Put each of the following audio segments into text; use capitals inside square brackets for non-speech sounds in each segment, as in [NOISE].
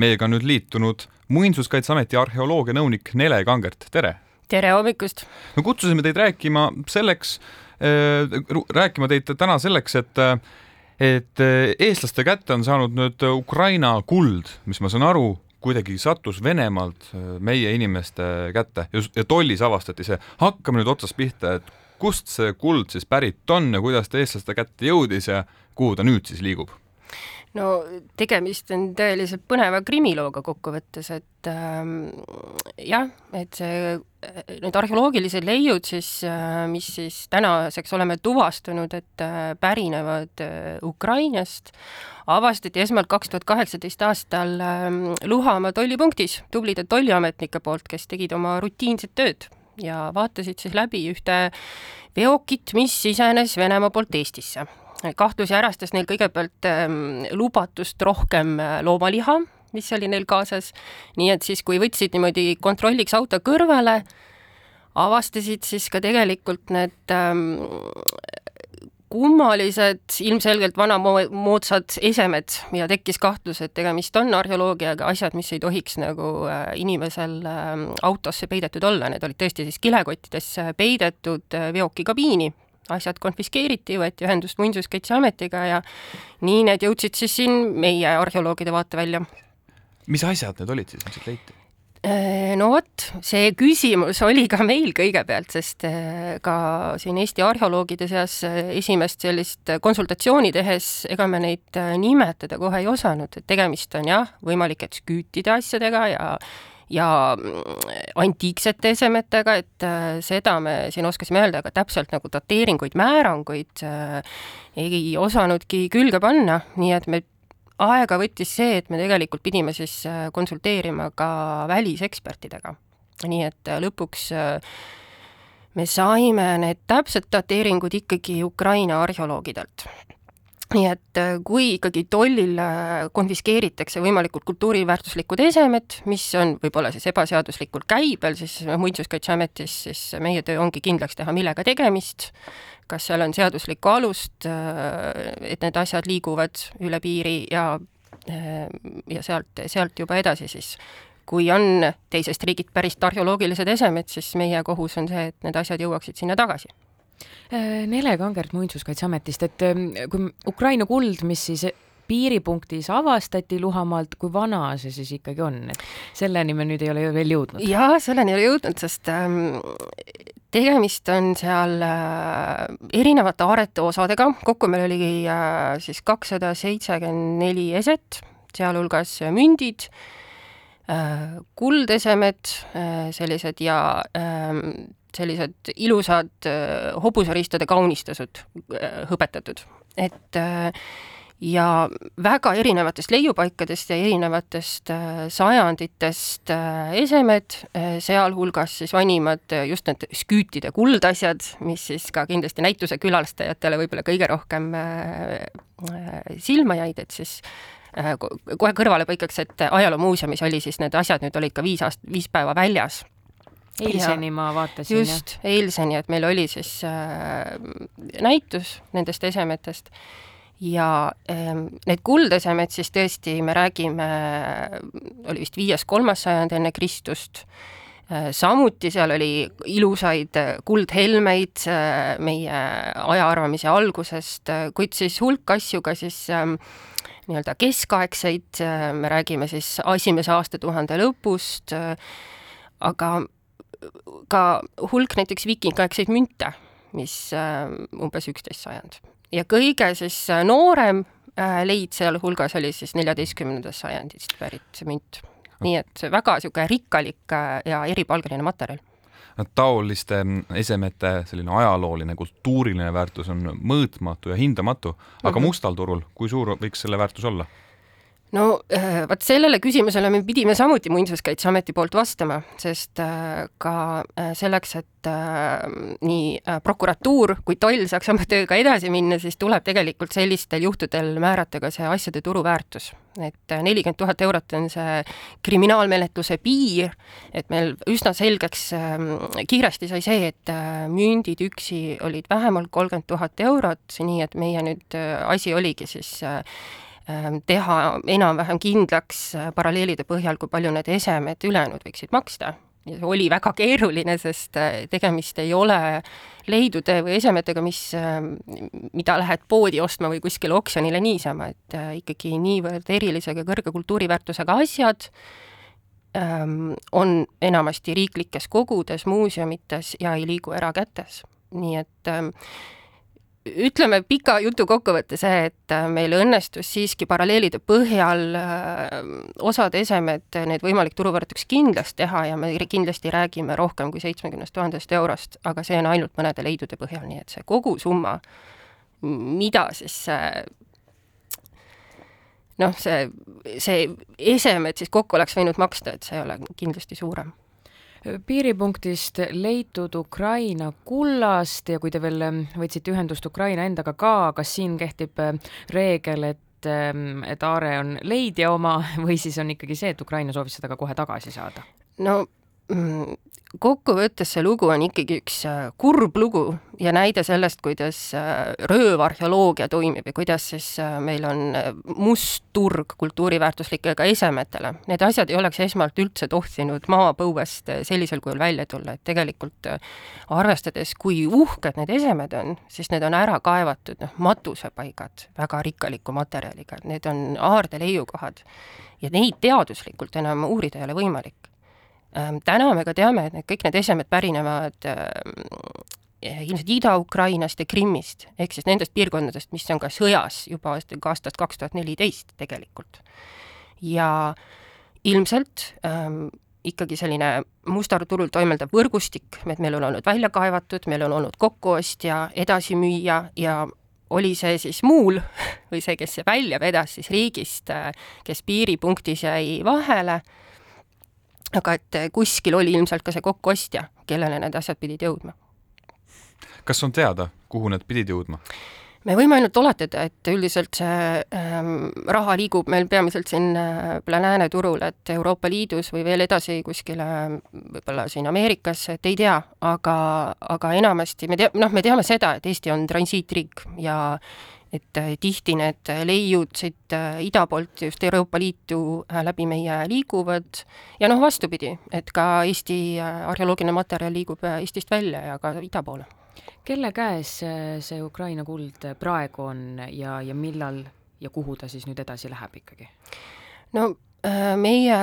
meiega on nüüd liitunud Muinsuskaitseameti arheoloogianõunik Nele Kangert, tere! tere hommikust! me kutsusime teid rääkima selleks äh,, rääkima teid täna selleks, et et eestlaste kätte on saanud nüüd Ukraina kuld, mis ma saan aru, kuidagi sattus Venemaalt meie inimeste kätte ja tollis avastati see. hakkame nüüd otsast pihta, et kust see kuld siis pärit on ja kuidas ta eestlaste kätte jõudis ja kuhu ta nüüd siis liigub? No tegemist on tõeliselt põneva krimilooga kokkuvõttes, et ähm, jah, et see, need arheoloogilised leiud siis äh,, mis siis tänaseks oleme tuvastanud, et äh, pärinevad äh, Ukrainast, avastati esmalt kaks tuhat kaheksateist aastal äh, Luhamaa tollipunktis tublide tolliametnike poolt, kes tegid oma rutiinset tööd ja vaatasid siis läbi ühte veokit, mis sisenes Venemaa poolt Eestisse kahtlusi ärastas neil kõigepealt ähm, lubatust rohkem äh, loomaliha, mis oli neil kaasas, nii et siis, kui võtsid niimoodi kontrolliks auto kõrvale, avastasid siis ka tegelikult need ähm, kummalised, ilmselgelt vanamoodsad esemed ja tekkis kahtlus, et tegemist on arheoloogiaga, asjad, mis ei tohiks nagu äh, inimesel äh, autosse peidetud olla, need olid tõesti siis kilekottidesse peidetud äh, veoki kabiini asjad konfiskeeriti, võeti ühendust Muinsuskaitseametiga ja nii need jõudsid siis siin meie arheoloogide vaatevälja. mis asjad need olid siis, mis sealt leiti? Äh, no vot, see küsimus oli ka meil kõigepealt, sest äh, ka siin Eesti arheoloogide seas äh, esimest sellist konsultatsiooni tehes, ega me neid nimetada kohe ei osanud, et tegemist on jah, võimalik, et sküütide asjadega ja ja mm, antiiksete esemetega, et äh, seda me siin oskasime öelda, aga täpselt nagu dateeringuid, määranguid äh, ei osanudki külge panna, nii et me aega võttis see, et me tegelikult pidime siis äh, konsulteerima ka välisekspertidega. nii et lõpuks me saime need täpsed dateeringud ikkagi Ukraina arheoloogidelt nii et äh, kui ikkagi tollil äh, konfiskeeritakse võimalikult kultuuriväärtuslikud esemed, mis on võib-olla siis ebaseaduslikult käibel, siis Muinsuskaitseametis siis meie töö ongi kindlaks teha, millega tegemist, kas seal on seaduslikku alust, äh, et need asjad liiguvad üle piiri ja ja sealt, sealt juba edasi siis. Kui on teisest riigist pärit arheoloogilised esemed, siis meie kohus on see, et need asjad jõuaksid sinna tagasi Nele Kangert Muinsuskaitseametist, et ähm, kui Ukraina kuld, mis siis piiripunktis avastati Luhamaalt, kui vana see siis ikkagi on, et selleni me nüüd ei ole veel jõudnud? jaa, selleni ei ole jõudnud, sest ähm, tegemist on seal äh, erinevate aarete osadega, kokku meil oli äh, siis kakssada seitsekümmend neli eset, sealhulgas mündid äh,, kuldesemed äh,, sellised ja äh, sellised ilusad äh, hobuseriistade kaunistused äh, hõbetatud, et äh, ja väga erinevatest leiupaikadest ja erinevatest sajanditest esemed, sealhulgas siis vanimad just need sküütide kuldasjad, mis siis ka kindlasti näituse külastajatele võib-olla kõige rohkem silma jäid, et siis kohe kõrvalepõikeks, et ajaloomuuseumis oli siis need asjad nüüd olid ka viis aast-, viis päeva väljas eilseni ma vaatasin. just, eilseni, et meil oli siis äh, näitus nendest esemetest. Ja äh, need kuldesemed siis tõesti, me räägime, oli vist viies-kolmas sajand enne Kristust. Äh,, samuti seal oli ilusaid kuldhelmeid äh, meie ajaarvamise algusest äh,, kuid siis hulk asju ka siis äh, nii-öelda keskaegseid, äh, me räägime siis esimese aastatuhande lõpust, äh, aga ka hulk näiteks viikingaegseid münte, mis äh, umbes üksteist sajand. ja kõige siis äh, noorem äh, leid sealhulgas oli siis neljateistkümnendast sajandist pärit münt. nii et väga niisugune rikkalik ja eripalgeline materjal taoliste esemete selline ajalooline, kultuuriline väärtus on mõõtmatu ja hindamatu, aga mm -hmm. mustal turul, kui suur võiks selle väärtus olla? No äh, vot sellele küsimusele me pidime samuti Muinsuskaitseameti poolt vastama, sest äh, ka äh, selleks, et nii prokuratuur kui toll saaks oma tööga edasi minna, siis tuleb tegelikult sellistel juhtudel määrata ka see asjade turuväärtus. et nelikümmend tuhat eurot on see kriminaalmenetluse piir, et meil üsna selgeks ähm, kiiresti sai see, et mündid üksi olid vähemalt kolmkümmend tuhat eurot, nii et meie nüüd asi oligi siis teha enam-vähem kindlaks äh, paralleelide põhjal, kui palju need esemed ülejäänud võiksid maksta. ja see oli väga keeruline, sest äh, tegemist ei ole leidude või esemetega, mis, mida lähed poodi ostma või kuskile oksjonile niisama, et ikkagi niivõrd erilisega kõrge kultuuriväärtusega asjad, ähm, on enamasti riiklikes kogudes, muuseumites ja ei liigu erakätes. nii et ähm, ütleme pika jutu kokkuvõte see, et äh, meil õnnestus siiski paralleelide põhjal äh, osad esemed, need võimalik turuvõrtuks kindlaks teha ja me kindlasti räägime rohkem kui seitsmekümnest tuhandest eurost, aga see on ainult mõnede leidude põhjal, nii et see kogusumma, mida siis noh, see, see esemed siis kokku oleks võinud maksta, et see ei ole kindlasti suurem piiripunktist leitud Ukraina kullast ja kui te veel võtsite ühendust Ukraina endaga ka, kas siin kehtib äh, reegel, et ähm, et aare on leidja oma [LAUGHS] või siis on ikkagi see, et Ukraina soovis seda ka kohe tagasi saada? no kokkuvõttes see lugu on ikkagi üks äh, kurb lugu ja näide sellest, kuidas äh, röövarheoloogia toimib ja kuidas siis äh, meil on must turg kultuuriväärtuslikega esemetele. Need asjad ei oleks esmalt üldse tohtinud maapõuest sellisel kujul välja tulla, et tegelikult arvestades, kui uhked need esemed on, siis need on ära kaevatud, noh, matusepaigad väga rikkaliku materjaliga, need on aarde leiukohad ja neid teaduslikult enam uurida ei ole võimalik täna me ka teame, et need kõik need esemed pärinevad ehm, ilmselt Ida-Ukrainast ja Krimmist, ehk siis nendest piirkondadest, mis on ka sõjas juba aastast kaks tuhat neliteist tegelikult. ja ilmselt ähm, ikkagi selline mustal turul toimeldav võrgustik, et meil on olnud välja kaevatud, meil on olnud kokkuostja, edasimüüja ja oli see siis muul [LAUGHS] või see, kes välja vedas siis riigist, äh, kes piiripunktis jäi vahele aga et kuskil oli ilmselt ka see kokkuostja, kellele need asjad pidid jõudma. kas on teada, kuhu need pidid jõudma? me võime ainult oletada, et üldiselt see ähm, raha liigub meil peamiselt siin äh, lääne turul, et Euroopa Liidus või veel edasi kuskile võib-olla siin Ameerikasse, et ei tea, aga, aga enamasti me tea-, noh, me teame seda, et Eesti on transiitriik ja et äh, tihti need leiud siit äh, ida poolt just Euroopa Liitu äh, läbi meie liiguvad ja noh, vastupidi, et ka Eesti arheoloogiline materjal liigub Eestist välja ja ka ida poole. kelle käes see Ukraina kuld praegu on ja, ja millal ja kuhu ta siis nüüd edasi läheb ikkagi? no meie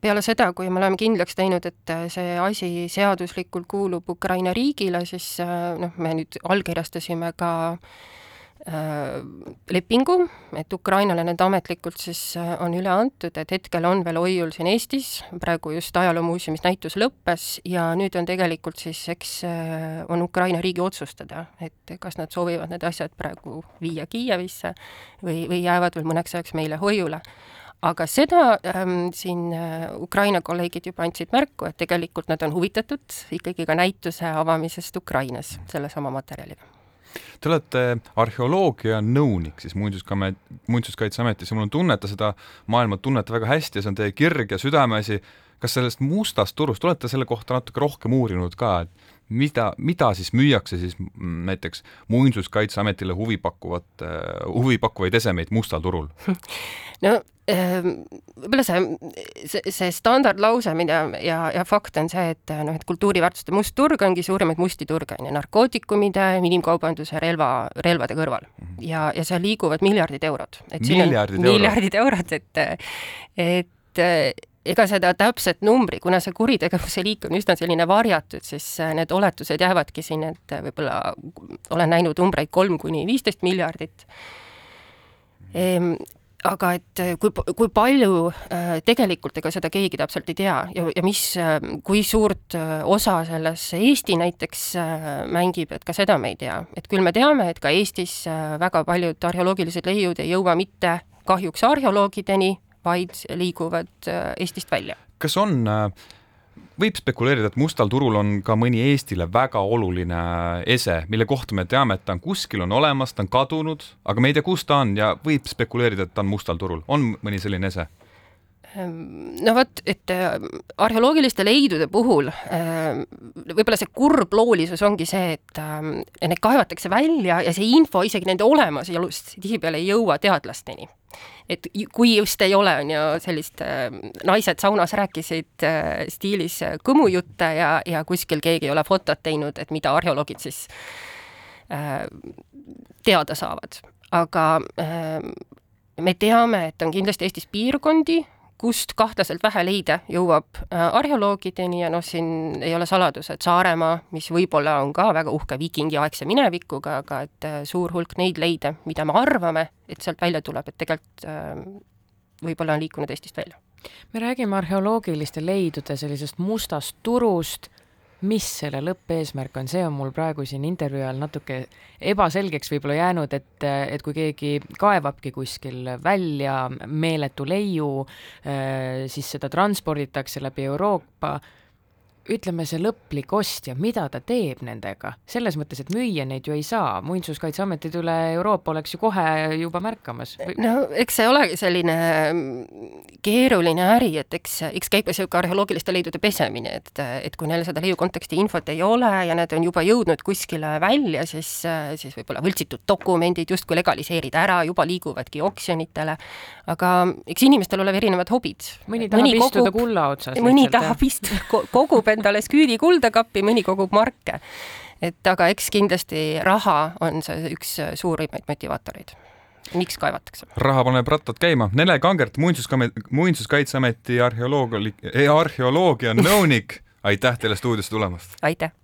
peale seda, kui me oleme kindlaks teinud, et see asi seaduslikult kuulub Ukraina riigile, siis noh, me nüüd allkirjastasime ka äh, Äh, lepingu, et Ukrainale need ametlikult siis äh, on üle antud, et hetkel on veel hoiul siin Eestis, praegu just Ajaloomuuseumis näitus lõppes ja nüüd on tegelikult siis, eks äh, on Ukraina riigi otsustada, et kas nad soovivad need asjad praegu viia Kiievisse või, või jäävad veel mõneks ajaks meile hoiule. Aga seda ähm, siin äh, Ukraina kolleegid juba andsid märku, et tegelikult nad on huvitatud ikkagi ka näituse avamisest Ukrainas sellesama materjaliga Te olete arheoloogia nõunik siis Muinsuskamet-, Muinsuskaitseametis ja mul on tunne, et te seda maailma tunnete väga hästi ja see on teie kirg ja südameasi. kas sellest mustast turust, olete selle kohta natuke rohkem uurinud ka, et mida, mida siis müüakse siis näiteks Muinsuskaitseametile huvi pakkuvat, huvipakkuvaid esemeid mustal turul? no võib-olla see, see, see standardlause, mida ja, ja fakt on see, et noh, et kultuuriväärtuste must turg ongi suurimaid musti turge, on ju, narkootikumide, inimkaubanduse, relva, relvade kõrval. Mhm. ja, ja seal liiguvad miljardid eurod. miljardid eurod? miljardid eurod, et, et ega seda täpset numbri, kuna see kuritegevuse liik on üsna selline varjatud, siis need oletused jäävadki siin, et võib-olla olen näinud numbreid kolm kuni viisteist miljardit ehm, aga et äh, kui, kui palju äh, tegelikult, ega seda keegi täpselt ei tea ja, ja mis, äh, kui suurt osa selles Eesti näiteks mängib, et ka seda me ei tea. et küll me teame, et ka Eestis väga paljud arheoloogilised leiud ei jõua mitte kahjuks arheoloogideni, vaid liiguvad Eestist välja. kas on äh võib spekuleerida, et mustal turul on ka mõni Eestile väga oluline ese, mille kohta me teame, et ta on kuskil, on olemas, ta on kadunud, aga me ei tea, kus ta on ja võib spekuleerida, et ta on mustal turul. on mõni selline ese? No vot, et äh, arheoloogiliste leidude puhul äh, võib-olla see kurb loolisus ongi see, et äh, need kaevatakse välja ja see info isegi nende olemasolust tihtipeale ei jõua teadlasteni. et kui just ei ole, on ju, sellist naised saunas rääkisid stiilis kõmujutte ja, ja kuskil keegi ei ole fotot teinud, et mida arheoloogid siis teada saavad. aga me teame, et on kindlasti Eestis piirkondi, kust kahtlaselt vähe leide jõuab äh, arheoloogideni ja noh, siin ei ole saladus, et Saaremaa, mis võib-olla on ka väga uhke viikingiaegse minevikuga, aga et äh, suur hulk neid leide, mida me arvame, et sealt välja tuleb, et tegelikult äh, võib-olla on liikunud Eestist välja. me räägime arheoloogiliste leidude sellisest mustast turust mis selle lõppeesmärk on, see on mul praegu siin intervjuu ajal natuke ebaselgeks võib-olla jäänud, et, et kui keegi kaevabki kuskil välja meeletu leiu, äh, siis seda transporditakse läbi Euroopa ütleme, see lõplik ostja, mida ta teeb nendega, selles mõttes, et müüa neid ju ei saa, Muinsuskaitseametid üle Euroopa oleks ju kohe juba märkamas. no eks see olegi selline mm, keeruline äri, et eks, eks käib ka niisugune arheoloogiliste leidude pesemine, et, et kui neil seda leiu konteksti infot ei ole ja need on juba jõudnud kuskile välja, siis, siis võib-olla võltsitud dokumendid justkui legaliseerida ära, juba liiguvadki oksjonitele, aga eks inimestel ole erinevad hobid. mõni tahab mõni istuda kogub, kulla otsas. mõni tahab istuda, kogub endale sküüdi kuldakappi, mõni kogub marke. et aga eks kindlasti raha on see üks suurimaid motivaatoreid miks kaevatakse? raha paneb rattad käima. Nele Kangert, Muinsuskaitseameti arheoloog, arheoloogia nõunik, aitäh teile stuudiosse tulemast! aitäh!